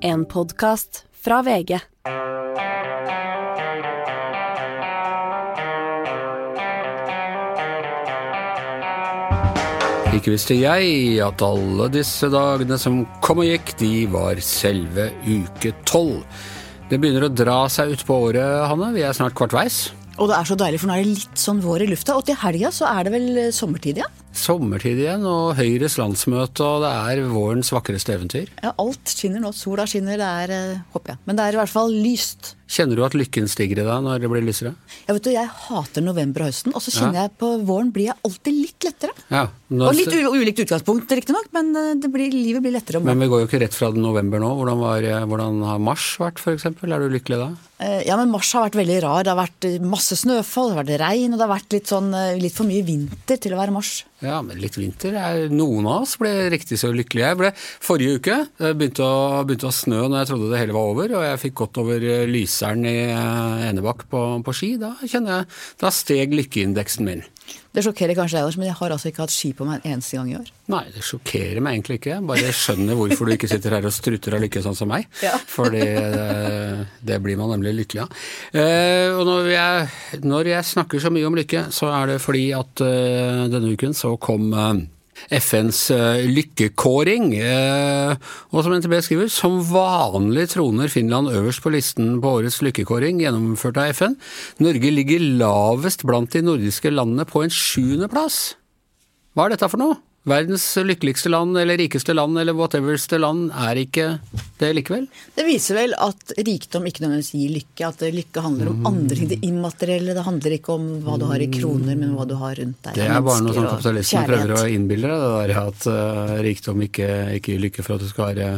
En podkast fra VG. Ikke visste jeg at alle disse dagene som kom og gikk, de var selve uke tolv. Det begynner å dra seg utpå året, Hanne. Vi er snart kvartveis. Og det er så deilig, for nå er det litt sånn vår i lufta. Og til helga så er det vel sommertid igjen? Sommertid igjen, og Høyres landsmøte, og det er vårens vakreste eventyr. Ja, alt skinner nå. Sola skinner, det er eh, håper jeg. Men det er i hvert fall lyst. Kjenner du at lykken stiger i deg når det blir lysere? Jeg vet du, jeg hater november og høsten, og så kjenner jeg på våren blir jeg alltid litt lettere. Ja. Og litt ulikt utgangspunkt, riktignok, men eh, det blir, livet blir lettere om men vi går jo ikke rett fra november nå. Hvordan, var, hvordan har mars vært, f.eks.? Er du lykkelig da? Eh, Ja, men mars har vært veldig rar. Det har vært eh, masse snøfall, det har vært regn, og det har vært litt, sånn, eh, litt for mye vinter til å være mars. Ja, men litt vinter. er Noen av oss ble riktig så lykkelige. Jeg ble forrige uke. Det begynte å, begynte å snø når jeg trodde det hele var over, og jeg fikk godt over eh, Lyseren i eh, Enebakk på, på ski. Da kjenner jeg Da steg lykkeindeksen min. Det sjokkerer kanskje deg, men jeg har altså ikke hatt ski på meg en eneste gang i år. Nei, det sjokkerer meg egentlig ikke. Jeg bare skjønner hvorfor du ikke sitter her og strutter av lykke sånn som meg. Ja. Fordi det, det blir man nemlig lykkelig av. Eh, og når jeg, når jeg snakker så mye om lykke, så er det fordi at eh, denne uken så kom eh, FNs eh, lykkekåring, eh, og som NTB skriver, som vanlig troner Finland øverst på listen på årets lykkekåring gjennomført av FN. Norge ligger lavest blant de nordiske landene på en sjuendeplass. Hva er dette for noe? Verdens lykkeligste land eller rikeste land eller whateverste land er ikke det likevel? Det viser vel at rikdom ikke nødvendigvis gir lykke. At lykke handler om andre ting. Det immaterielle. Det handler ikke om hva du har i kroner, men hva du har rundt deg. Det er bare noe som sånn kapitalisten prøver å innbille deg, det der at uh, rikdom ikke, ikke gir lykke for at du skal være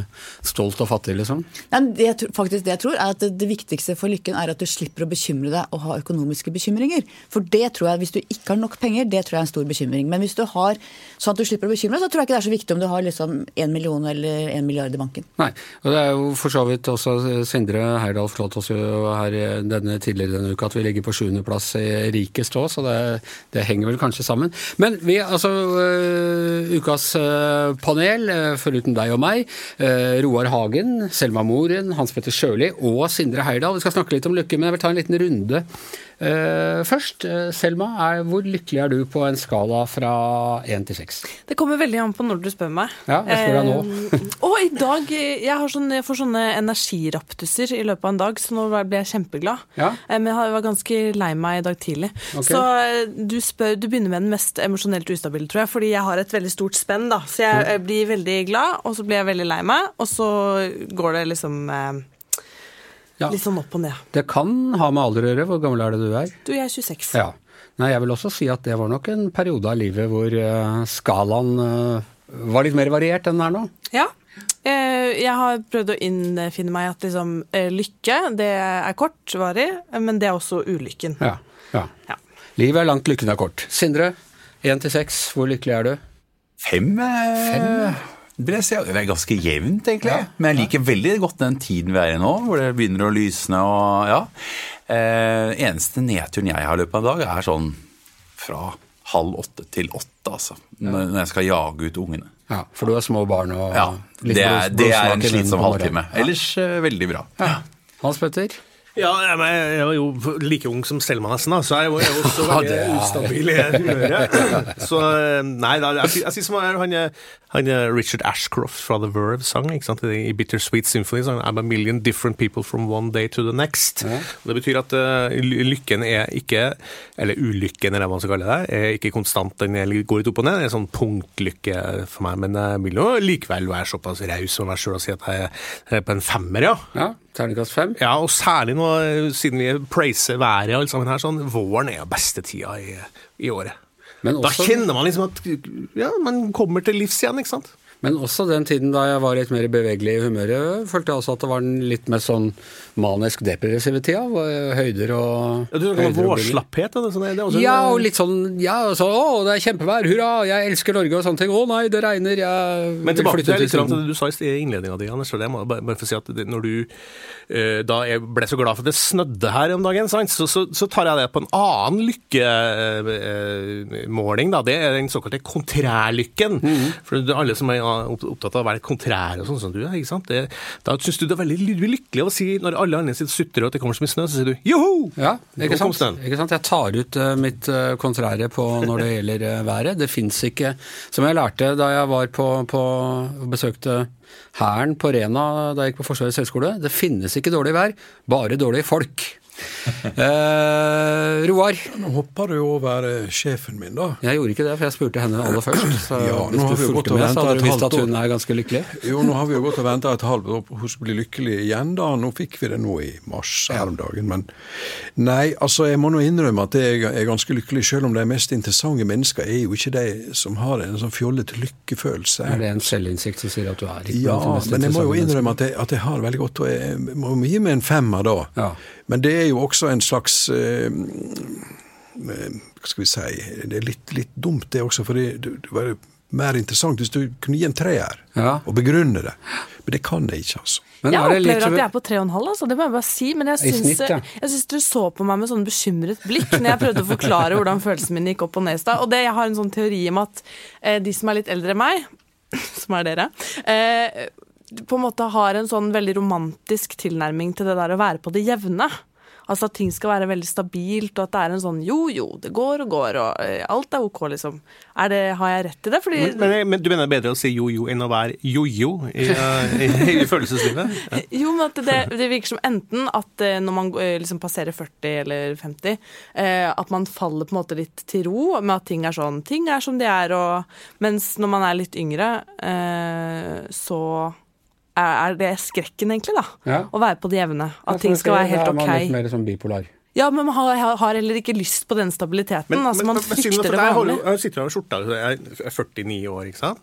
stolt og fattig, liksom. Nei, det, jeg faktisk det jeg tror er at det, det viktigste for lykken er at du slipper å bekymre deg og ha økonomiske bekymringer. For det tror jeg, hvis du ikke har nok penger, det tror jeg er en stor bekymring. Men hvis du har sånn at du slipper å bekymre deg, så tror jeg ikke det er så viktig om du har liksom en million eller en milliard i banken. Nei, og det er jo for så vidt også Sindre Heyerdahl fortalte oss jo her denne, tidligere denne uka at vi ligger på sjuendeplass i rikest òg, så det, det henger vel kanskje sammen. Men vi, altså øh, ukas øh, panel, øh, foruten deg og meg, Roar Hagen, Selma Moren, Hans Petter Sjøli og Sindre Heyerdahl. Vi skal snakke litt om lykke, men jeg vil ta en liten runde. Øh, først, øh, Selma, er, hvor lykkelig er du på en skala fra én til seks? Det kommer veldig an på når du spør meg. Ja, jeg spør deg nå. Eh, og i dag eh, jeg, har sånn, jeg får sånne energiraptuser i løpet av en dag, så nå ble jeg kjempeglad. Ja. Eh, men jeg var ganske lei meg i dag tidlig. Okay. Så eh, du, spør, du begynner med den mest emosjonelt ustabile, tror jeg, fordi jeg har et veldig stort spenn. da. Så jeg jeg blir veldig glad, og så blir jeg veldig lei meg, og så går det liksom eh, Ja. litt sånn opp og ned. Det kan ha med alder å gjøre. Hvor gammel er det du er? Du, jeg er 26. Ja. Nei, jeg vil også si at det var nok en periode av livet hvor eh, skalaen eh, var litt mer variert enn den er nå. Ja. Eh, Jeg har prøvd å innfinne meg at liksom, lykke det er kortvarig, men det er også ulykken. Ja. ja. Ja. Livet er langt, lykken er kort. Sindre, én til seks, hvor lykkelig er du? Fem, eh, vil jeg si. Det er ganske jevnt, egentlig. Men jeg liker veldig godt den tiden vi er i nå, hvor det begynner å lysne og ja. Eh, eneste nedturen jeg har i løpet av en dag, er sånn fra halv åtte til åtte, altså. Når når jeg skal jage ut ungene. Ja, For du har små barn og Ja, litt blodsmak i munnen? det er en slitsom halvtime. Ellers eh, veldig bra. Ja. Hans Petter? Ja, jeg, var jo like ung som Selma nesten, da, så jeg var jo også veldig ja, ustabil i humøret. Så eh, nei da, jeg, jeg synes som han, han, Richard Ashcroft fra The Verve sang, ikke sant, i Bittersweet Symphony, sang I'm a million different people from one day to the next. Det betyr at uh, lykken er ikke, eller ulykken eller hva man skal kalle det, er ikke konstant, den går litt opp og ned, det er en sånn punktlykke for meg, men jeg vil jo likevel være såpass raus med meg selv og si at jeg er på en femmer, ja. Ja, Terningkast fem? Ja, og særlig nå, eh, siden vi praiser været og alt sammen her, sånn, våren er jo beste tida i, i året. Men Da kjenner man liksom at ja, man kommer til livs igjen, ikke sant? Men også den tiden da jeg var litt mer bevegelig i humøret, følte jeg også at det var den litt mer sånn manisk-depressive tida. Høyder og Ja, du snakker om og vårslapphet, sånn? Også Ja, og litt sånn ja, så, Å, det er kjempevær, hurra, jeg elsker Norge og sånne ting. Å nei, det regner, jeg Men tilbake til, litt til det du sa i innledninga di, Anders. Jeg må Bare, bare få si at når du eh, da jeg ble så glad for at det snødde her om dagen. Så, så, så tar jeg det på en annen lykkemåling. da. Det er den såkalte kontrærlykken. For -hmm. For alle som er opptatt av å være kontrær og sånn som du er. ikke sant? Det, da syns du det er veldig ly- lykkelig å si, når alle andre sitter og sutrer og det kommer så mye snø, så sier du joho! Ja, ikke sant? ikke sant? Jeg tar ut eh, mitt eh, kontrære på når det gjelder eh, været. Det fins ikke Som jeg lærte da jeg var på, på besøkte Hæren på Rena da jeg gikk på Forsvarets høgskole. Det finnes ikke dårlig vær, bare dårlige folk. Eh, Roar, Nå hopper du over eh, sjefen min, da. jeg gjorde ikke det, for jeg spurte henne aller først. Så Ja, hvis har du fulgte med, så hadde du visst at hun er ganske lykkelig. Jo, nå har vi jo gått og venta et halvt år på hun skulle bli lykkelig igjen, da. Nå fikk vi det nå i mars her om dagen. Men nei, altså jeg må nå innrømme at jeg er ganske lykkelig, selv om de mest interessante mennesker er jo ikke de som har en sånn fjollete lykkefølelse. Er det en selvinnsikt som sier at du er ikke Ja, men jeg må jo innrømme at jeg, at jeg har veldig godt, og jeg må gi meg en femmer da. Ja. Men det er jo også en slags eh, eh, Hva skal vi si Det er litt, litt dumt, det også, for det, det var mer interessant hvis du kunne gi en treer Ja. og begrunne det. Men det kan jeg ikke, altså. Men jeg er litt opplever som- at jeg er på 3,5, altså. det må jeg bare si. Men jeg syns, ja. du så på meg med sånn bekymret blikk når jeg prøvde å forklare hvordan følelsene mine gikk opp og ned i stad. Og det, jeg har en sånn teori om at eh, de som er litt eldre enn meg, som er dere, eh, på en måte har en sånn veldig romantisk tilnærming til det der å være på det jevne. Altså at ting skal være veldig stabilt, og at det er en sånn jo, jo, det går og går, og eh, alt er ok, liksom. Er det, har jeg rett i det? Fordi Men, men, men du mener det er bedre å si jo-jo enn å være jo-jo i, eh, i, i følelseslivet? Ja. Jo, men at det, det virker som enten at eh, når man liksom passerer 40 eller 50, eh, at man faller på en måte litt til ro med at ting er sånn. Ting er som de er, og mens når man er litt yngre, eh, så er er det skrekken, egentlig, da. Ja. Å være på det jevne. Ja, At ting skal være helt Da er man litt mer sånn bipolar. Ja, men man har, har heller ikke lyst på den stabiliteten. altså, man men men, frykter at det jeg, har jo- vanlige. jeg sitter her med skjorta, jeg er 49 år, ikke sant?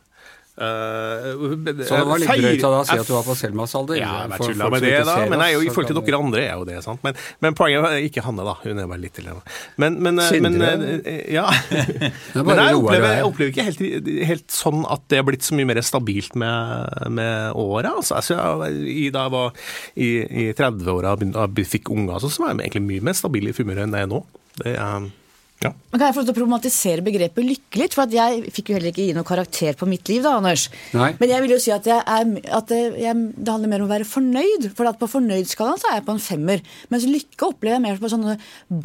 Eh, Så det var litt drøyt av deg å si at du var på Selmas alder. Ja, jeg tulla med det, da. Men jeg i forhold til dere andre er jo det, sant. Men, men poenget er ikke Hanne, da. Hun er bare litt til henne. Men, men, eh, men eh, Ja. Men jeg opplever, er. jeg opplever ikke helt, helt sånn at det er blitt så mye mer stabilt med, med åra. Altså, jeg- da jeg var i, i 30-åra og og fikk unger, så var jeg egentlig mye mer stabil i humøret enn det er nå. Det er, ja. Men Kan jeg få lov til å problematisere begrepet lykkelig litt? For at jeg fikk jo heller ikke gi noe karakter på mitt liv, da, Anders. Nei. Men jeg vil jo si at, jeg er, at det, jeg, det handler mer om å være fornøyd. For at på fornøydskalaen så er jeg på en femmer. Mens lykke opplever jeg mer på sånne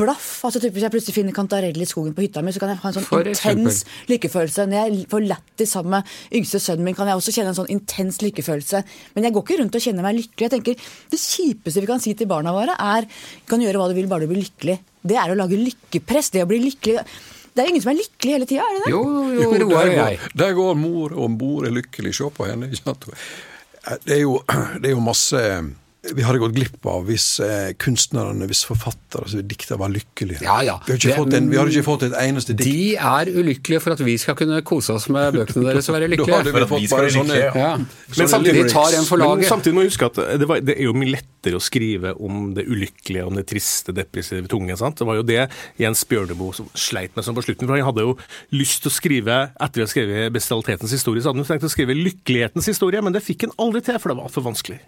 blaff. Altså typ Hvis jeg plutselig finner kantarell i skogen på hytta mi, så kan jeg ha en sånn For eksempel. intens lykkefølelse. Når jeg får lættis sammen med yngste sønnen min, kan jeg også kjenne en sånn intens lykkefølelse. Men jeg går ikke rundt og kjenner meg lykkelig. Jeg tenker Det kjipeste vi kan si til barna våre, er kan gjøre hva du vil, bare du blir lykkelig. Det er å lage lykkepress. Det å bli lykkelig Det er jo ingen som er lykkelig hele tida, er det det? Jo, jo, Jo, Roar der og går, jeg. der går mor, om bord er lykkelig. Se på henne. ikke sant? Det er jo, det er jo masse vi hadde gått glipp av hvis eh, kunstnerne, hvis forfattere, altså dikter, var lykkelige. Ja, ja. Vi, har ikke Det- fått en, vi har ikke fått et eneste dikt. De er ulykkelige for at vi skal kunne kose oss med bøkene deres og være hadde lykkelige. vi For at vi skal være sånne, Ja. Men samtidig, tar en men samtidig må vi huske at det, var, det er jo mye lettere å skrive om det ulykkelige, om det triste, depressive, tunge. sant? Det var jo det Jens Bjørneboe som sleit med sånn på slutten. For han hadde jo lyst til å skrive, etter å ha skrevet bestialitetens historie, så hadde han tenkt å skrive lykkelighetens historie, men det fikk han aldri til, for det var for vanskelig.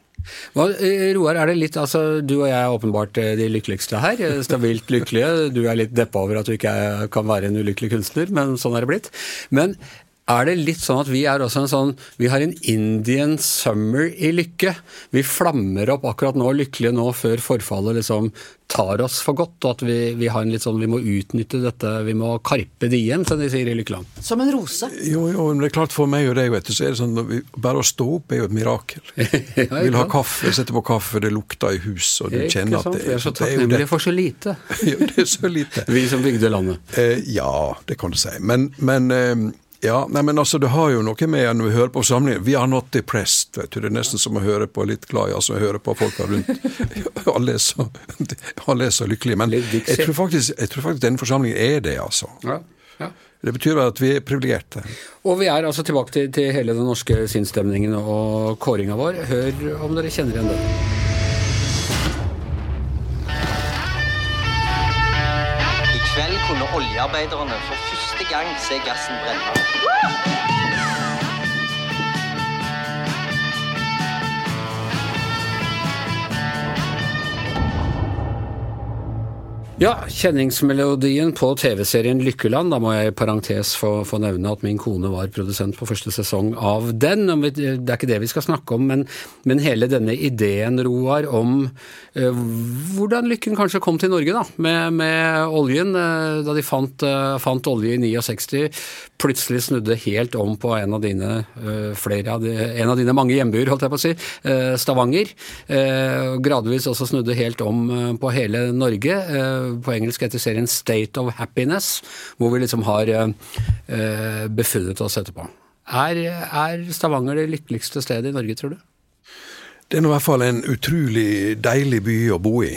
Hva, eh, Roar, er det litt, altså du og jeg er åpenbart eh, de lykkeligste her, eh, stabilt lykkelige. Du er litt deppa over at du ikke er, kan være en ulykkelig kunstner, men sånn er det blitt. Men er det litt sånn at vi er også en sånn Vi har en Indian summer i lykke. Vi flammer opp akkurat nå, lykkelige nå, før forfallet liksom tar oss for godt. Og at vi, vi har en litt sånn Vi må utnytte dette, vi må karpe diem, som de sier i Lykkeland. Som en rose. Jo, jo, men det er klart for meg og deg, vet du, så er det sånn vi, Bare å stå opp er jo et mirakel. Ja, Vil ha kaffe, sette på kaffe, det lukter i hus, og du Ikke kjenner at det, Vi er så det er jo det. takknemlige for så lite, Ja, det er så lite. vi som bygde landet. Eh, ja, det kan du si. Men, men eh, ja, nei, men altså, det har jo noe med når vi hører på samlingen We are not depressed. vet du. Det er nesten som å høre på litt glad altså høre på folka rundt. alle, er så, alle er så lykkelige. Men jeg tror, faktisk, jeg tror faktisk denne forsamlingen er det, altså. Ja, ja. Det betyr at vi er privilegerte. Og vi er altså tilbake til, til hele den norske sinnsstemningen og kåringa vår. Hør om dere kjenner igjen den. Kveld kunne oljearbeiderne for første gang se gassen brenne. Ja, kjenningsmelodien på TV-serien Lykkeland. Da må jeg i parentes få, få, nevne at min kone var produsent på første sesong av den. Det er ikke det vi skal snakke om, men, men hele denne ideen, Roar, om eh, hvordan lykken kanskje kom til Norge, da, med, med oljen. Eh, da de fant, eh, fant, olje i 69, plutselig snudde helt om på en av dine, flere av de, en av dine mange hjembyer, holdt jeg på å si, Stavanger. gradvis også snudde helt om på hele Norge på engelsk heter serien State of Happiness, hvor vi liksom har uh, befunnet oss etterpå. Er, er Stavanger det lykkeligste stedet i Norge, tror du? Det er nå i hvert fall en utrolig deilig by å bo i.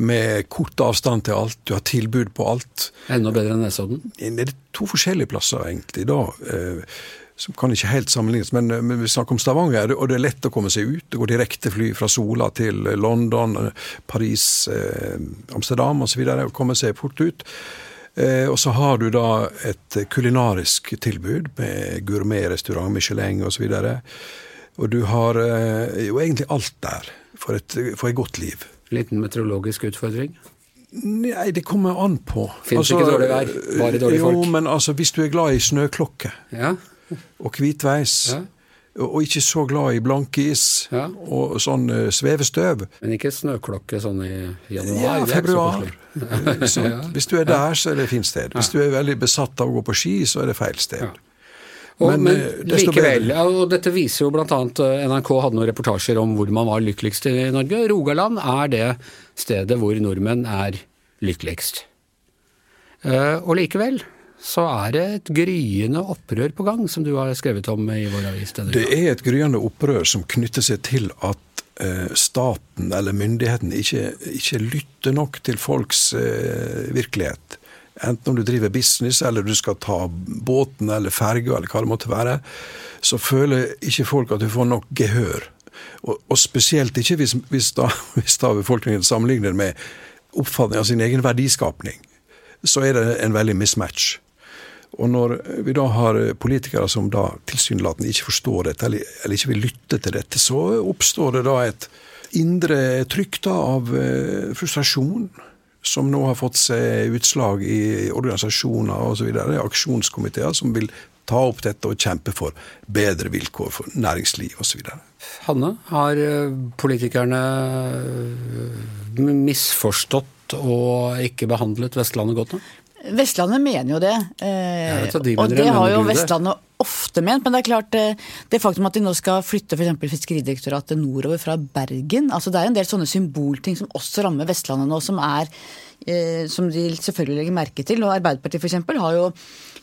Med kort avstand til alt, du har tilbud på alt. Enda bedre enn Nesodden? Det er to forskjellige plasser, egentlig. da. Som kan ikke helt sammenlignes, men, men, vi snakker om Stavanger, og det er lett å komme seg ut. Det går direktefly fra Sola til London, Paris, eh, Amsterdam osv. og komme seg fort ut. Eh, og så har du da et kulinarisk tilbud med gourmetrestaurant, Michelin osv. Og, så og du har eh, jo egentlig alt der for et, for et godt liv. Liten meteorologisk utfordring? Nei, det kommer an på. Fins altså, ikke dårlig vær, bare dårlige folk? Jo, men altså, hvis du er glad i snøklokke ja og hvitveis. Ja. Og ikke så glad i blankis ja. og sånn uh, svevestøv. Men ikke snøklokke sånn i januar? Ja, februar. Så Hvis du er der, så er det et fint sted. Hvis du er veldig besatt av å gå på ski, så er det feil sted. Og, men, men uh, likevel, ja, og dette viser jo bl.a. Eh, NRK hadde noen reportasjer om hvor man var lykkeligst i Norge. Rogaland er det stedet hvor nordmenn er lykkeligst. Uh, og likevel så er det et gryende opprør på gang, som du har skrevet om i vår avis. Det er et gryende opprør som knytter seg til at eh, staten eller myndigheten ikke, ikke, lytter nok til folks eh, virkelighet. Enten om du driver business, eller du skal ta båten eller ferga, eller hva det måtte være, så føler ikke folk at du får nok gehør. Og, og spesielt ikke hvis, hvis, da, hvis da befolkningen sammenligner med oppfatning av sin egen verdiskapning. Så er det en veldig mismatch. Og når vi da har politikere som da tilsynelatende ikke forstår dette, eller, ikke vil lytte til dette, så oppstår det da et indre trykk da av eh, frustrasjon. Som nå har fått seg utslag i organisasjoner osv., aksjonskomiteer som vil ta opp dette og kjempe for bedre vilkår for næringsliv osv. Hanne, har eh, politikerne eh, misforstått og ikke behandlet Vestlandet godt nok? Vestlandet mener jo det. Eh, de og det har jo Vestlandet ofte ment. Men det er klart, eh, det faktum at de nå skal flytte f.eks. Fiskeridirektoratet nordover fra Bergen altså Det er en del sånne symbolting som også rammer Vestlandet nå, som er eh, som de selvfølgelig legger merke til. Og Arbeiderpartiet f.eks. har jo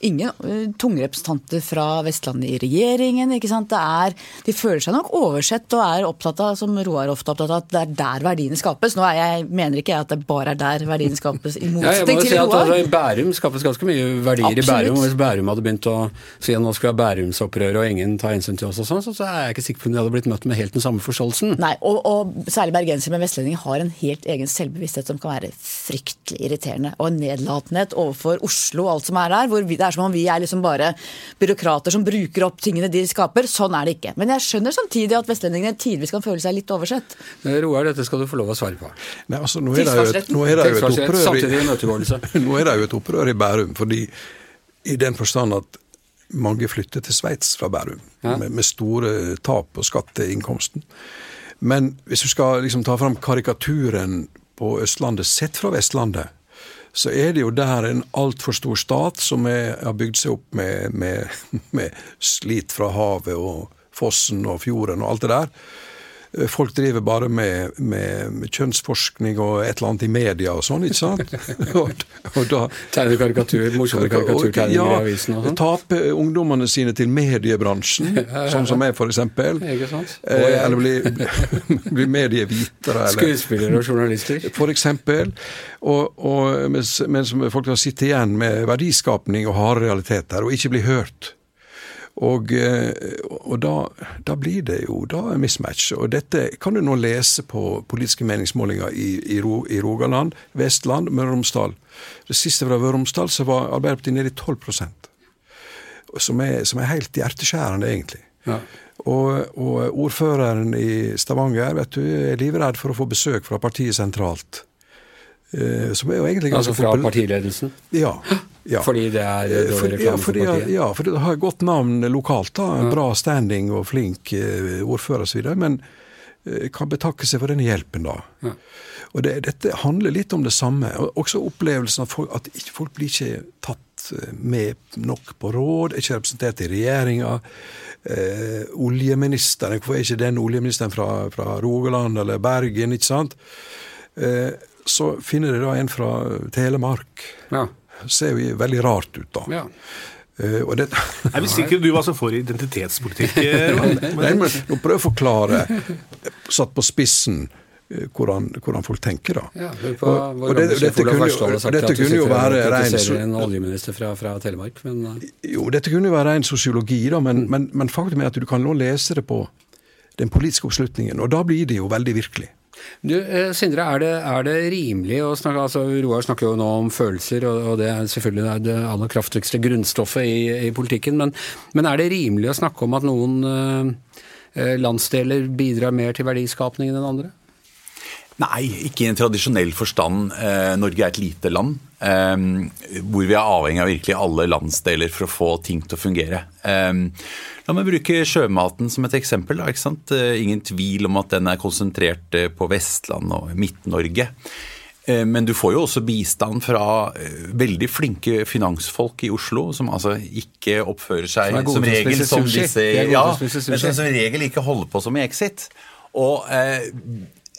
ingen uh, tunge representanter fra Vestlandet i regjeringen. ikke sant? Det er, de føler seg nok oversett og er opptatt av, som Roar ofte er opptatt av, at det er der verdiene skapes. Nå er jeg, mener ikke jeg at det bare er der verdiene skapes, i motsetning ja, til Roar. Altså, I Bærum skapes ganske mye verdier Absolutt. i Bærum. Hvis Bærum hadde begynt å si at nå skal vi Bærumsopprøret og ingen ta hensyn til oss og sånn, så, så er jeg ikke sikker på om de hadde blitt møtt med helt den samme forståelsen. Nei, og, og særlig bergensere med vestlendinger har en helt egen selvbevissthet som kan være fryktelig irriterende. Og en nedlatenhet overfor Oslo og alt som er der. hvor vi, det er som om vi er liksom bare byråkrater som bruker opp tingene de skaper. Sånn er det ikke. Men jeg skjønner samtidig at vestlendingene tidvis kan føle seg litt oversett. Roar, dette skal du få lov å svare på. Nei, altså, nå, er jo et, nå er det jo et opprør i, nå er det jo et opprør i Bærum. fordi i den forstand at mange flytter til Sveits fra Bærum, ja. med, med, store tap på skatteinnkomsten. Men hvis du skal liksom ta fram karikaturen på Østlandet sett fra Vestlandet, så er det jo der en altfor stor stat som er, har bygd seg opp med, med, med slit fra havet og fossen og fjorden og alt det der. Folk driver bare med, med, med, kjønnsforskning og et eller annet i media og sånn, ikke sant? og, og da, Tegner karikatur, morsomme karikaturtegninger ja, i avisen og sånn? Tape ungdommene sine til mediebransjen, ja, ja, sånn som meg, sant? Eh, eller bli, bli medievitere. Skuespillere og journalister. Eksempel. Og, og mens, mens folk har sitter igjen med verdiskapning og harde realiteter, og ikke blir hørt. Og, eh, og da, da, blir det jo da en mismatch. Og dette kan du nå lese på politiske meningsmålinger i, i, i Rogaland, Vestland, Møre og Romsdal. Det siste fra Møre og Romsdal så var Arbeiderpartiet nede i 12% som er, som er helt hjerteskjærende, egentlig. Ja. Og, og, ordføreren i Stavanger vet du, er livredd for å få besøk fra partiet sentralt. eh, som er jo egentlig Altså fra populært. partiledelsen? Ja. Ja. Fordi det er Eh, dårlig reklame for partiet? ja, for det har godt navn lokalt. da, en Bra standing og flink eh, ordfører osv. Men eh, kan betakke seg for den hjelpen, da. Og det, Dette handler litt om det samme. og Også opplevelsen av folk, at folk blir ikke tatt eh, med nok på råd, er ikke representert i regjeringa. Eh, oljeministeren, hvorfor er ikke den oljeministeren fra, fra Rogaland eller Bergen? ikke sant? Eh, så finner de da en fra Telemark. Ja. Ser jo veldig rart ut, da. ja. Uh, og det, Jeg visste ikke du var så for identitetspolitikk. eh, Nei, men nå prøver jeg å forklare, satt på spissen, eh, hvordan, hvordan folk tenker, da. Ja, på Og- og det- og dette kunne jo- Verstad dette kunne jo være rein en oljeminister fra, fra Telemark, men eh, Jo, dette kunne jo være ren sosiologi, da, men, Mm. men, men faktum er at du kan nå lese det på den politiske oppslutningen, og da blir det jo veldig virkelig. Du, eh, Sindre, er det, er det rimelig å snakke altså Roar snakker jo nå om følelser, og, og det er selvfølgelig det aller kraftigste grunnstoffet i, i politikken, men, men er det rimelig å snakke om at noen eh, eh, landsdeler bidrar mer til verdiskapningen enn andre? Nei, ikke i en tradisjonell forstand. Eh, Norge er et lite land eh, hvor vi er avhengig av virkelig alle landsdeler for å få ting til å fungere. Eh, la meg bruke sjømaten som et eksempel. Ikke sant? Ingen tvil om at den er konsentrert på Vestland og Midt-Norge. Men du får jo også bistand fra veldig flinke finansfolk i Oslo, som altså ikke oppfører seg Som regel som disse ja, men som som regel ikke holder på som i Exit. Og eh,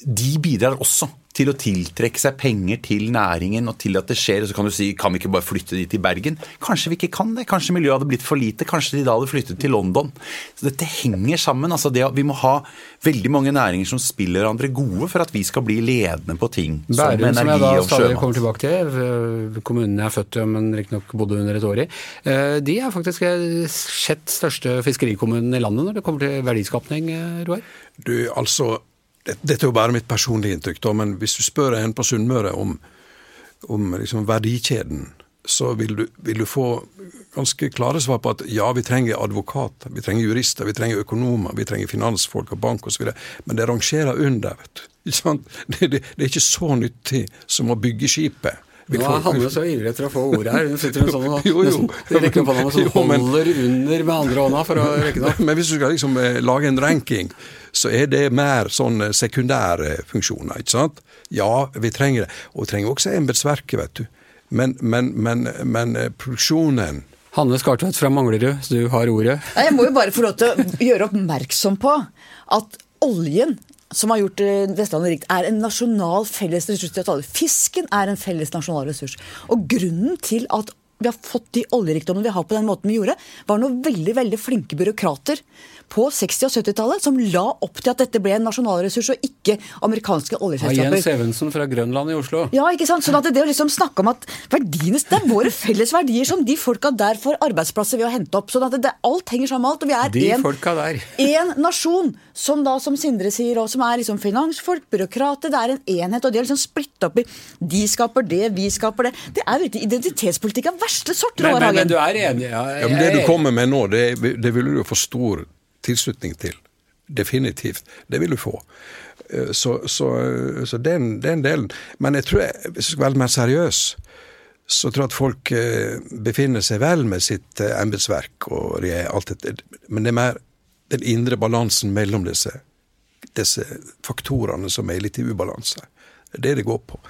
de bidrar også til å tiltrekke seg penger til næringen og til at det skjer. Og så kan du si kan vi ikke bare flytte de til Bergen? Kanskje vi ikke kan det. Kanskje miljøet hadde blitt for lite. Kanskje de da hadde flyttet til London. Så dette henger sammen. altså det, Vi må ha veldig mange næringer som spiller hverandre gode for at vi skal bli ledende på ting som Bærum, som jeg da stadig kommer tilbake til, eh, kommunen jeg er født i, men riktignok bodde under et år i, eh, de er faktisk eh, sjett største fiskerikommunen i landet når det kommer til verdiskapning, Roar? Du, altså, Dette er jo bare mitt personlige inntrykk, da, men hvis du spør en på Sunnmøre om, om liksom verdikjeden, så vil du, vil du få ganske klare svar på at ja, vi trenger advokater, vi trenger jurister, vi trenger økonomer, vi trenger finansfolk og bank osv., men det rangerer under. vet du. Det, det, er ikke så nyttig som å bygge skipet. Nå er Hanne så ivrig etter å få ordet her. Hun sitter hun sånn og Jo, jo. nesten rekker opp hånda og sånn holder under med andre hånda for å rekke det opp. Men hvis du skal liksom eh, lage en ranking, så er det mer sånn eh, sekundære funksjoner, ikke sant? Ja, vi trenger det. Og vi trenger også embetsverket, vet du. Men, men, men, men eh, produksjonen Hanne Skartvedt fra Manglerud, så du har ordet. Nei, Jeg må jo bare få lov til å gjøre oppmerksom på at oljen som har gjort eh, Vestlandet rikt, er en nasjonal felles ressurs til å ta det. Fisken er en felles nasjonal ressurs. Og grunnen til at vi har fått de oljerikdommene vi har på den måten vi gjorde, var noen veldig veldig flinke byråkrater på 60- og 70-tallet som la opp til at dette ble en nasjonalressurs og ikke amerikanske oljeselskaper. Jens. Evensen fra Grønland i Oslo. Ja, ikke sant? Sånn at det å liksom snakke om at verdiene, det er våre felles verdier som de folka der får arbeidsplasser ved å hente opp. Sånn at det, alt henger sammen med alt. Og vi er De en, en nasjon som da, som Sindre sier, og som er liksom finansfolk, byråkrater. Det er en enhet, og de er liksom splitta opp i De skaper det, vi skaper det. Det er virkelig identitetspolitikk av verste sort, Men, Roar men, men du er enig? Ja, Ja, men Det du kommer med nå, det, det vil du jo for stor tilslutning til. Definitivt. Det vil du få. Eh, Så, så, så den, den delen. Men jeg tror, jeg, hvis jeg skal være mer seriøs, så tror jeg at folk eh, befinner seg vel med sitt eh, embetsverk og alt dette. Men det er mer den indre balansen mellom disse, disse faktorene som er litt i ubalanse. Det er det det går på.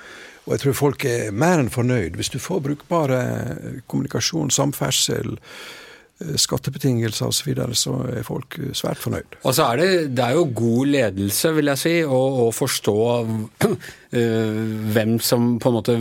Og jeg tror folk er mer enn fornøyd hvis du får brukbare kommunikasjon, samferdsel, eh, skattebetingelser osv., så, videre, så er folk eh, svært fornøyd. Og så er det, det er jo god ledelse, vil jeg si, å, forstå eh, hvem som på en måte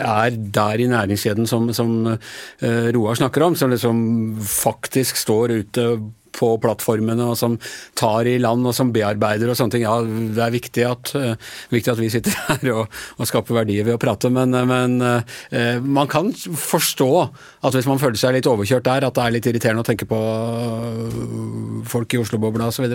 er der i næringskjeden som, som eh, Roar snakker om, som liksom faktisk står ute på plattformene og som tar i land og som bearbeider og sånne ting. Ja, det er viktig at, eh, viktig at vi sitter her og, og skaper verdier ved å prate, men, men eh, man kan forstå at hvis man føler seg litt overkjørt der, at det er litt irriterende å tenke på øh, folk i Oslo-bobla osv.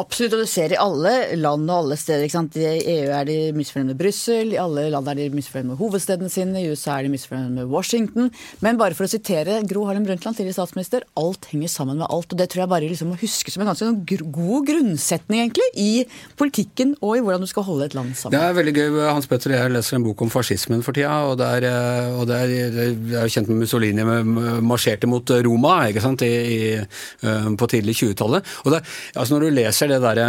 Absolutt, og du ser i alle land og alle steder. ikke sant? I EU er de misfornøyd med Brussel, i alle land er de misfornøyd med hovedstedene sine, i USA er de misfornøyd med Washington. Men bare for å sitere Gro Harlem Brundtland, tidligere statsminister, alt henger sammen med alt. Og det tror jeg bare liksom å huske som en ganske sånn god grunnsetning egentlig, i politikken og i hvordan du skal holde et land sammen. Det er veldig gøy. Hans Petter og jeg leser en bok om fascismen for tida. og det er, eh, og det er, Jeg er kjent med Mussolini marsjerte mot Roma ikke sant, i, i, eh, på tidlig 20-tallet. Og det, altså Når du leser det derre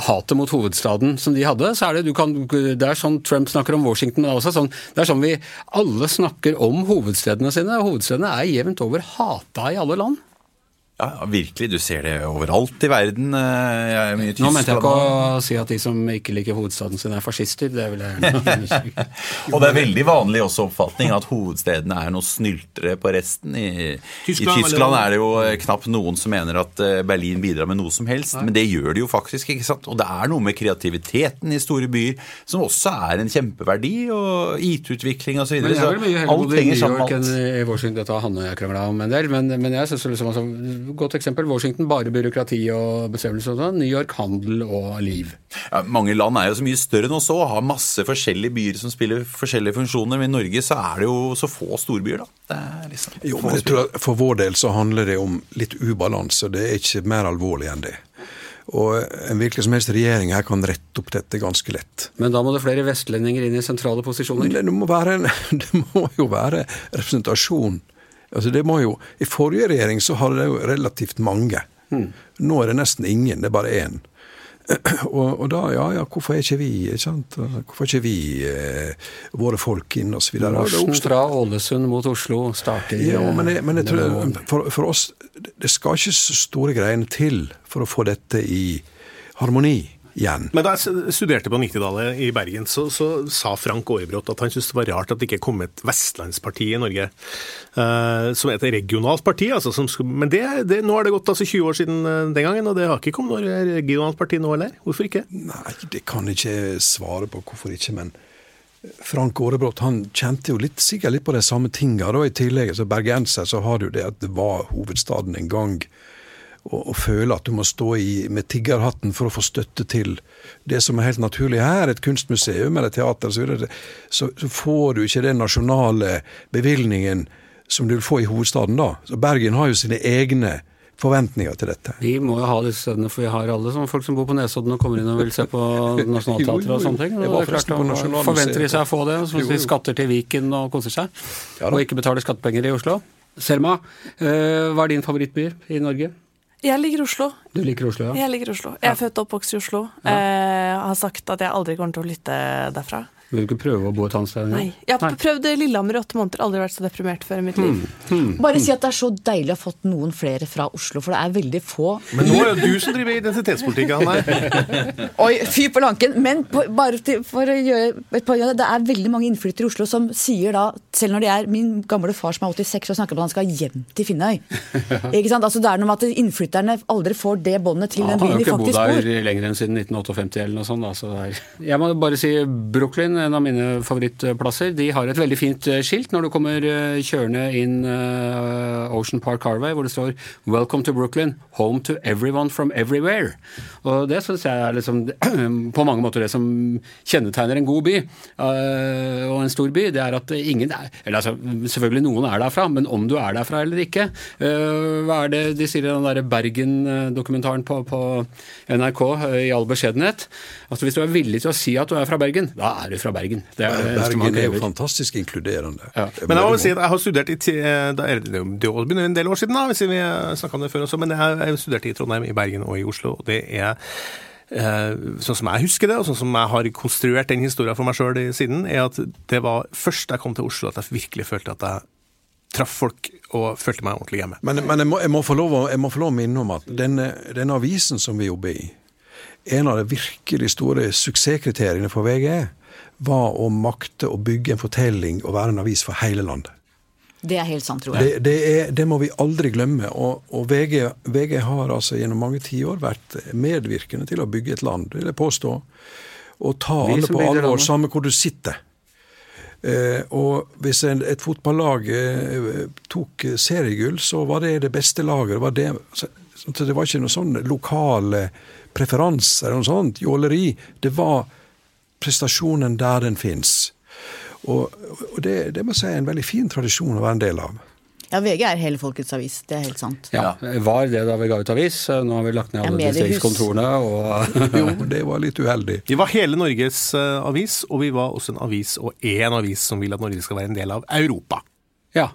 hatet mot hovedstaden som de hadde, så er det kan, det er sånn Trump snakker om Washington, det er også sånn, det er sånn vi alle snakker om hovedstedene sine. Hovedstedene er jevnt over hata i alle land. Ja, virkelig. Du ser det overalt i verden. Eh, Jeg Nå mente jeg ikke å si at de som ikke liker hovedstaden sin er fascister. Det vil jeg gjerne Og det er veldig vanlig også oppfatning at hovedstedene er noe snyltere på resten. I Tyskland, I Tyskland er det jo eh, knapt noen som mener at eh, Berlin bidrar med noe som helst, men det gjør de jo faktisk. ikke sant? Og det er noe med kreativiteten i store byer som også er en kjempeverdi, og IT-utvikling osv. Alt henger sammen i Washington. Dette har Hanne og jeg krangla om en del, men, men jeg synes liksom altså, Godt eksempel. Washington bare byråkrati og bestemmelser og sånn. New York handel og liv. Ja, mange land er jo så mye større enn oss òg, har masse forskjellige byer som spiller forskjellige funksjoner. Men i Norge så er det jo så få storbyer, da. Det er liksom Jo, men jeg tror at For vår del så handler det om litt ubalanse. Det er ikke mer alvorlig enn det. Og en hvilken som helst regjering her kan rette opp dette ganske lett. Men da må det flere vestlendinger inn i sentrale posisjoner. det må, være en, det må jo være representasjon. Altså det må jo, I forrige regjering så hadde det jo relativt mange. Nå er det nesten ingen, det er bare én. Og, og da, ja ja, hvorfor er ikke vi ikke sant? Hvorfor er ikke vi eh, våre folk inn, videre. Marsjen fra Ålesund mot Oslo starter Ja, men jeg, men jeg tror for, for oss Det skal ikke så store greiene til for å få dette i harmoni igjen. Men da jeg studerte på 90-tallet i Bergen, så, så sa Frank Aarebrot at han syntes det var rart at det ikke kom et vestlandsparti i Norge. Uh, som et regionalt parti. Altså, som, skulle- men det, det, nå har det gått altså 20 år siden eh, den gangen, og det har ikke kommet noe regionalt parti nå heller. Hvorfor ikke? Nei, det kan jeg ikke svare på hvorfor ikke, men Frank Aarebrot han kjente jo litt, sikkert litt på de samme tinga. I tillegg, så bergenser så har du det at det var hovedstaden en gang. Og, og føle at du må stå i med tiggerhatten for å få støtte til det som er helt naturlig her, et kunstmuseum eller teater så, så, så får du ikke den nasjonale bevilgningen som du vil få i hovedstaden da. Så Bergen har jo sine egne forventninger til dette. Vi må jo ha disse stedene, for vi har alle som folk som bor på Nesodden og kommer inn og vil se på Nationaltheatret og sånne ting. Og det er klart, da forventer de seg å få det, så de skatter til Viken og koser seg. Ja og ikke betaler skattepenger i Oslo. Selma, eh, hva er din favorittby i Norge? Jeg liker Oslo. Du liker Oslo, ja? Jeg liker Oslo. Jeg er født og oppvokst i Oslo. Eh, har sagt at jeg aldri kommer til å flytte derfra. Vil du ikke prøve å bo et annet sted? Nei. Jeg har prøvd Lillehammer i åtte måneder, aldri vært så deprimert før i mitt liv. Bare si at det er så deilig å ha fått noen flere fra Oslo, for det er veldig få. Men nå er det du som driver identitetspolitikk, Anne. Oi, fy på lanken! Men på, bare til, for å gjøre et av det, er veldig mange innflyttere i Oslo som sier da, selv når de er Min gamle far som er 86 og snakker om at han skal hjem til Finnøy. Ikke sant? Altså Det er noe med at innflytterne aldri får det båndet til Ja, den han har jo ikke bodd faktisk der lenger enn siden 1958 eller noe sånt. Da, så det er. Jeg må bare si Brooklyn, en av mine favorittplasser. De har et veldig fint eh, skilt når du kommer eh, kjørende inn eh, Ocean Park Carway, hvor det står 'Welcome to Brooklyn, home to everyone from everywhere'. Og det syns jeg er liksom på mange måter det som kjennetegner en god by og en stor by. Det er at ingen er Eller altså, selvfølgelig noen er derfra, men om du er derfra eller ikke Hva er det de sier i den der Bergen-dokumentaren på, på NRK i all beskjedenhet? Altså Hvis du er villig til å si at du er fra Bergen, da er du fra Bergen. Det er Bergen er jo fantastisk inkluderende. Ja. Er Men jeg må si at jeg har studert i eh, da er det, det begynner en del år siden, da, hvis vi snakka om det før også, men jeg har studert i Trondheim, i Bergen og i Oslo. og det er eh, Sånn som jeg husker det, og sånn som jeg har konstruert den historien for meg sjøl siden, er at det var først jeg kom til Oslo at jeg virkelig følte at jeg traff folk og følte meg ordentlig hjemme. Men, men jeg, må, jeg, må få lov jeg må få lov å minne om at denne, denne avisen som vi jobber i, en av de virkelig store suksesskriteriene for VG var å makte å bygge en fortelling og være en avis for hele landet. Det er helt sant, tror jeg. Det, det, er, det må vi aldri glemme. Og, og VG, VG har altså gjennom mange tiår vært medvirkende til å bygge et land, vil jeg påstå. Og ta Vi alle på alvor, landet. samme hvor du sitter. Eh, og hvis en, et fotballag eh, tok seriegull, så var det det beste laget. Det var, det, så, så det var ikke noe sånn lokale preferanser eller noe sånt, jåleri. Det var prestasjonen der den fins. Og, og det, det må jeg si er en veldig fin tradisjon å være en del av. Ja, VG er hele folkets avis. Det er helt sant. Ja, Var det da vi ga ut avis? Nå har vi lagt ned alle mediehus. distriktskontorene. og... Jo, det var litt uheldig. Vi var hele Norges eh, avis, og vi var også en avis og én avis som vil at Norge skal være en del av Europa. Ja.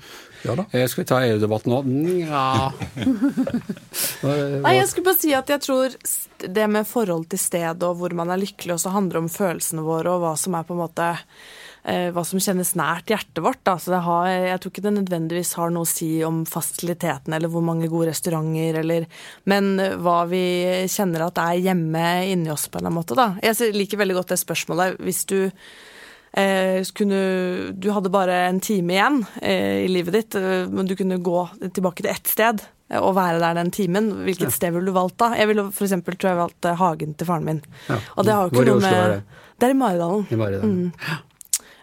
Ja da. Eh, Skal vi ta EU-debatten nå? Nja Nei, jeg skulle bare si at jeg tror det med forhold til sted og hvor man er lykkelig, også handler om følelsene våre og hva som er på en måte eh, hva som kjennes nært hjertet vårt. Da. Så det har, jeg tror ikke det nødvendigvis har noe å si om fasilitetene eller hvor mange gode restauranter, eller, men hva vi kjenner at er hjemme inni oss på en eller annen måte. Da. Jeg liker veldig godt det spørsmålet. Hvis du kunne, du hadde bare en time igjen eh, i livet ditt, eh, men du kunne gå tilbake til ett sted eh, og være der den timen. Hvilket sted ville du valgt da? Jeg ville for eksempel, tror jeg valgt eh, hagen til faren min. Ja. Og det har jo ikke i noe med er det? Er i Maridalen. I Maridalen.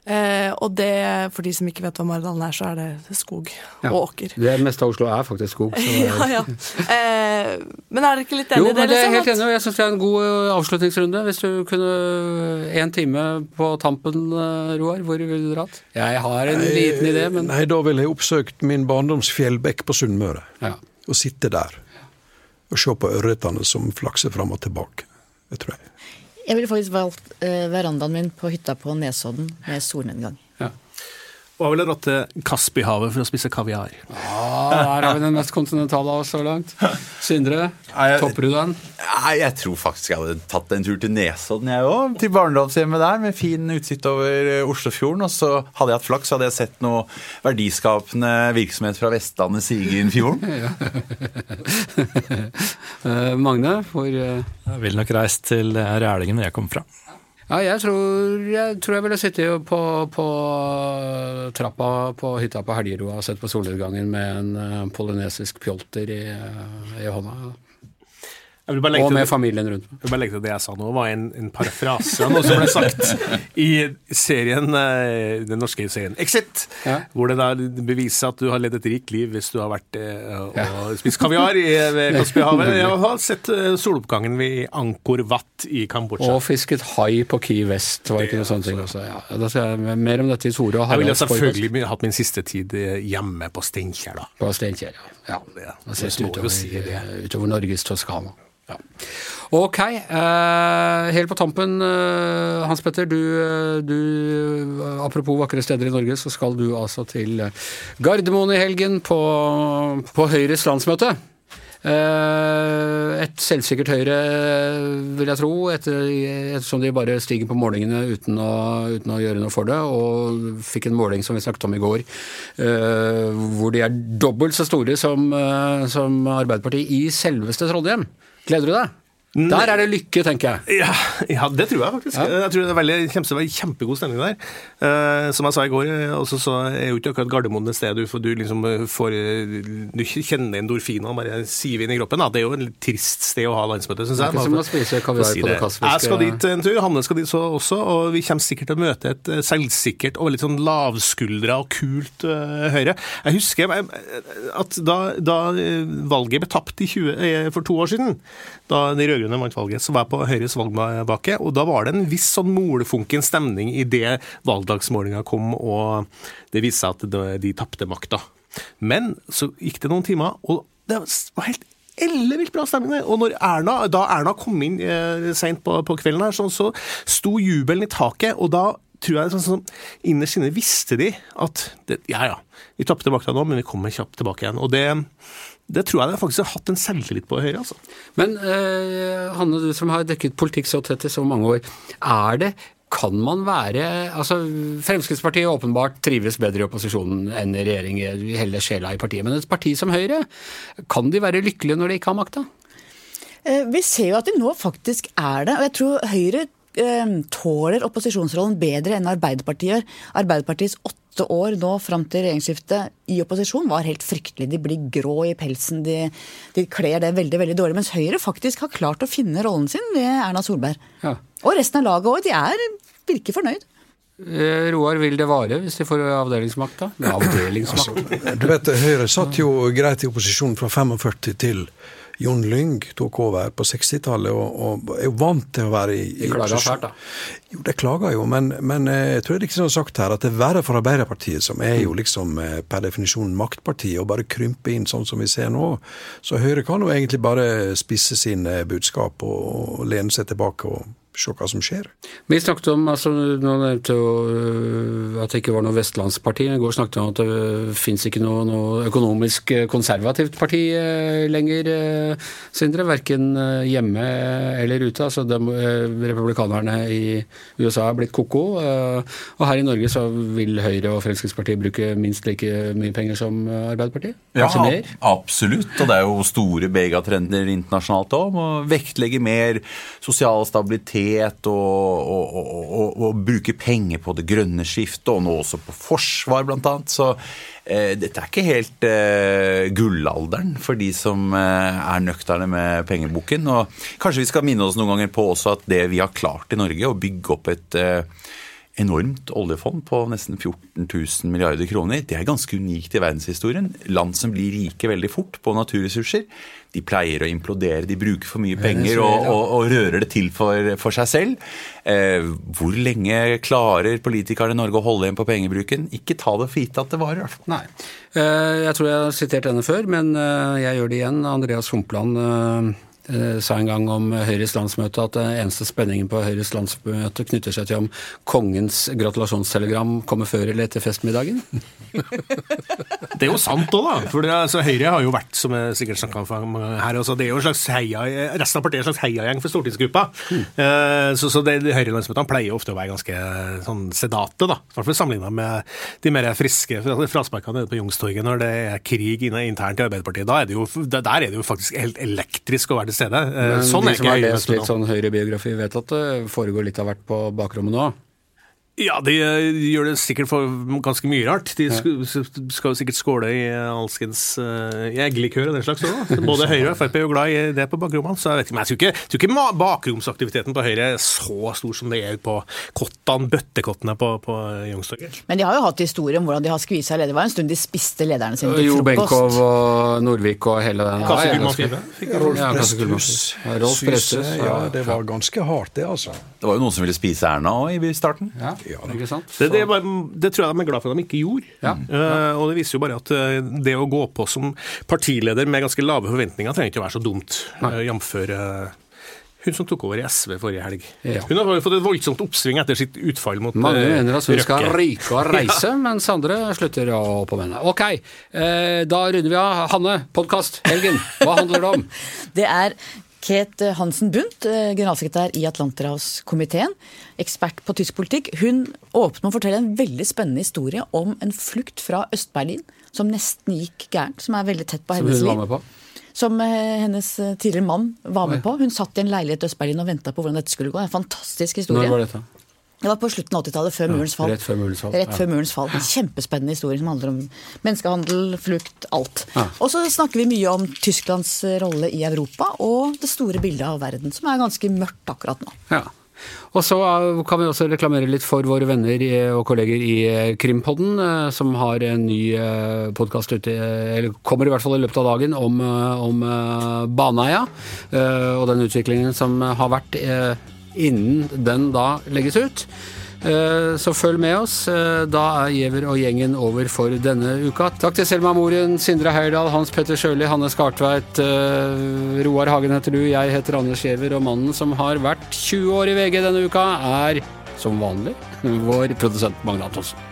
Eh, og det, for de som ikke vet hva Maridalen er, så er det skog Ja. og åker. Det meste av Oslo er faktisk skog. Så. Ja, ja. Eh, men er dere ikke litt enig i det? er liksom, helt enig, og jeg syns det er en god avslutningsrunde. Hvis du kunne en time på tampen, Roar, hvor ville du dratt? Jeg har en liten idé, men Nei, da ville jeg oppsøkt min barndoms fjellbekk på Sunnmøre. ja. Og sitte der. Og se på ørretene som flakser fram og tilbake. Det tror jeg. Jeg ville faktisk valgt eh, verandaen min på hytta på Nesodden med solnedgang. Og jeg ville dratt til Kaspihavet for å spise kaviar. Ah, der har vi den mest kontinentale av oss så langt. Sindre, topper du den? Nei, jeg tror faktisk jeg hadde tatt en tur til Nesodden, jeg òg. Til barndomshjemmet der, med fin utsikt over eh, Oslofjorden. Og så hadde jeg hatt flaks, så hadde jeg sett noe verdiskapende virksomhet fra Vestlandet sige inn fjorden. Eh, Magne, hvor uh, Jeg ville nok reist til eh, Rælingen, hvor jeg kom fra. Ja, jeg tror jeg, tror jeg ville sittet på, på trappa på hytta på Helgeroa og sett på solnedgangen med en uh, polynesisk pjolter i, uh, i hånda. Jeg vil bare legge Og med det- familien rundt meg. Jeg vil bare legge til det jeg sa nå, var en, en parafrase av noe som ble sagt i serien, eh, den norske serien Exit, Ja. hvor det da beviser at du har ledd et rikt liv hvis du har vært eh, og spist kaviar i ved Kaspihavet. Jeg har sett eh, soloppgangen ved Angkor Wat i Kambodsja. Og fisket hai på Key West, var det ikke noe sånt. også. Ja, da skal jeg mer om dette i Tore og Jeg ville selvfølgelig hatt min siste tid eh, hjemme på Steinkjer, da. på Steinkjer. Ja. ja. Det- det, det det, det, det, si det. utover Norges Toskana. Ja. Ok, eh, helt på tampen, eh, Hans Petter. Du, eh, du, apropos vakre steder i Norge, så skal du altså til Gardermoen i helgen på, på Høyres landsmøte. Et selvsikkert Høyre, vil jeg tro, etter, ettersom de bare stiger på målingene uten å, uten å gjøre noe for det. Og fikk en måling som vi snakket om i går, hvor de er dobbelt så store som, som Arbeiderpartiet i selveste Trondheim. Gleder du deg? Der er det lykke, tenker jeg. Ja, ja, det tror jeg faktisk. Jeg tror det er veldig, være kjempegod stemning der. Eh, som jeg sa i går, eh, også så er jo ikke akkurat Gardermoen et sted du, får- du liksom eh, får Du kjenner endorfinene bare siver inn i kroppen. Da. Det er jo et trist sted å ha landsmøte, syns jeg. å spise Jeg skal dit en tur, Hanne skal dit så også, og vi kommer sikkert til å møte et selvsikkert og litt sånn lavskuldra og kult uh, Høyre. Jeg husker at da, da valget ble tapt i 20, eh, for to år siden, da de rød-grønne vant valget, så var jeg på Høyres valgbake, og da var det en viss sånn molefunken stemning i det valgdagsmålinga kom, og det viste seg at de, tapte makta. Men så gikk det noen timer, og det var helt ellevilt bra stemning. Og når Erna, da Erna kom inn eh, seint på, på kvelden, her, så, så sto jubelen i taket. og da tror jeg sånn, sånn, Innerst inne visste de at det, ja ja, vi tapte makta nå, men vi kommer kjapt tilbake igjen. Og det, det tror jeg de faktisk har hatt en selvtillit på Høyre. altså. Men eh, Hanne, du som har dekket politikk så tett i så mange år. Er det kan man være altså Fremskrittspartiet åpenbart trives bedre i opposisjonen enn i regjering hele sjela i partiet. Men et parti som Høyre, kan de være lykkelige når de ikke har makta? Eh, Vi ser jo at de nå faktisk er det. Og jeg tror Høyre tåler opposisjonsrollen bedre enn Arbeiderpartiet gjør. Arbeiderpartiets åtte år nå fram til regjeringsskiftet i opposisjon var helt fryktelig. De blir grå i pelsen, de, de kler det veldig veldig dårlig. Mens Høyre faktisk har klart å finne rollen sin ved Erna Solberg. Ja. Og resten av laget òg. De er, virker fornøyd. Eh, Roar, vil det vare hvis de får avdelingsmakt, da? Avdelingsmakt. Du vet, Høyre satt jo greit i opposisjon fra 45 til Jon Lyng tok over på 60-tallet, og, og er jo vant til å være i, De klager fælt, da. Jo, de klager jo, men, men eh, jeg tror det er riktig som sagt her, at det er verre for Arbeiderpartiet, som er jo liksom eh, per definisjon maktpartiet, og bare krympe inn sånn som vi ser nå. Så Høyre kan jo egentlig bare spisse sine budskap og, og lene seg tilbake og se hva som skjer. Vi snakket om, altså Nå nevnte jo øh, at det ikke var noe vestlandsparti. I går snakket vi om at det fins ikke noe, noe økonomisk øh, konservativt parti øh, lenger, Sindre. Verken hjemme eller ute. altså øh, Republikanerne i USA er blitt ko-ko. Og her i Norge så vil Høyre og Fremskrittspartiet bruke minst like mye penger som Arbeiderpartiet. Ja, mer. absolutt. Og det er jo store megatrender internasjonalt òg. Vektlegge mer sosial stabilitet og, og, og, og, og bruke penger på det grønne skiftet, og nå også på forsvar, annet. Så eh, dette er ikke helt eh, gullalderen for de som eh, er nøkterne med pengeboken. Og kanskje vi skal minne oss noen ganger på også at det vi har klart i Norge, å bygge opp et eh, enormt oljefond på nesten 14 000 milliarder kroner. Det er ganske unikt i verdenshistorien. Land som blir rike veldig fort på naturressurser, de pleier å implodere. De bruker for mye penger og, og, og rører det til for, for seg selv. Eh, hvor lenge klarer politikerne i Norge å holde igjen på pengebruken? Ikke ta det for gitt at det varer. Nei. Eh, Jeg tror jeg har sitert denne før, men eh, jeg gjør det igjen. Andreas Humpland eh, sa en gang om Høyres landsmøte at den eneste spenningen på Høyres landsmøte knytter seg til om kongens gratulasjonstelegram kommer før eller etter festmiddagen. Det er jo sant òg, da. For det, altså, Høyre har jo vært, som jeg sikkert snakka om her, også, det er jo en slags heia, resten av partiet er en slags heiagjeng for stortingsgruppa. Eh, så så det, Høyre-landsmøtene pleier ofte å være ganske sånn sedate, da. I hvert fall sammenligna med de mer friske frasparkene nede på Youngstorget når det er krig internt i Arbeiderpartiet. Er jo, der er det jo faktisk helt elektrisk å være til stede. Eh, Men sånn de er som har lest litt sånn høyrebiografi, vet at det foregår litt av hvert på bakrommet nå. Ja, de eh, gjør det sikkert for ganske mye rart. De sk- skal jo sikkert skåle i alskens uh, eggelikør og den slags òg. Både Høyre og Frp er jo glad i det på bakrommene. Så jeg vet ikke, men jeg tror ikke, tror ikke bakromsaktiviteten på Høyre er så stor som det er på kottene, bøttekottene på, på Youngstorget. Men de har jo hatt historie om hvordan de har skvisa ledere. Det var en stund de spiste lederne sine til Jo Benkow og Nordvik og hele den. Ja, Ja, Presthus, Ja, Rolf Presthus, ja. det var ganske hardt, det, altså. Det var jo noen som ville spise Erna òg i starten. Ja, Ja, da. ikke sant? Det, det, er bare, det tror jeg de er glad for at de ikke gjorde. Ja. Eh, og det viser jo bare at eh, det å gå på som partileder med ganske lave forventninger trenger ikke å være så dumt, uh, jf. hun som tok over i SV forrige helg. Ja. Hun har fått et voldsomt oppsving etter sitt utfall mot Mange eh, mener at hun skal ryke og reise, mens andre slutter å på mennene. Ok, eh, da runder vi av. Hanne, podkast, helgen. Hva handler det om? Det er Kate Hansen Bundt, eh, generalsekretær i Atlanterhavskomiteen, ekspert på tysk politikk. Hun åpner med å fortelle en veldig spennende historie om en flukt fra Øst-Berlin som nesten gikk gærent, som er veldig tett på hennes liv. Som eh, hennes eh, tidligere mann var med på. Hun satt i en leilighet i Øst-Berlin og venta på hvordan dette skulle gå. En fantastisk historie. Når var dette? Det var på slutten av 80-tallet, før fall. rett før murens fall, Rett ja. før murens fall. En kjempespennende historie som handler om menneskehandel, flukt, alt. Ja. Og så snakker vi mye om Tysklands rolle i Europa og det store bildet av verden, som er ganske mørkt akkurat nå. Ja. Og så eh, kan vi også reklamere litt for våre venner og kolleger i eh, Krimpodden, eh, som har en ny podkast ute, eh, eller kommer i hvert fall i løpet av dagen, om, eh, om eh, Baneheia. eh, Og den utviklingen som har vært eh, innen den da legges ut. Eh, Så følg med oss. Eh, Da er Giæver og gjengen over for denne uka. Takk til Selma Moren, Sindre Heyerdahl, Hans Petter Sjøli, Hanne Skartveit, eh, Roar Hagen heter du, jeg heter Anders Giæver, og mannen som har vært 20 år i VG denne uka, er som vanlig vår produsent Magne Antonsen.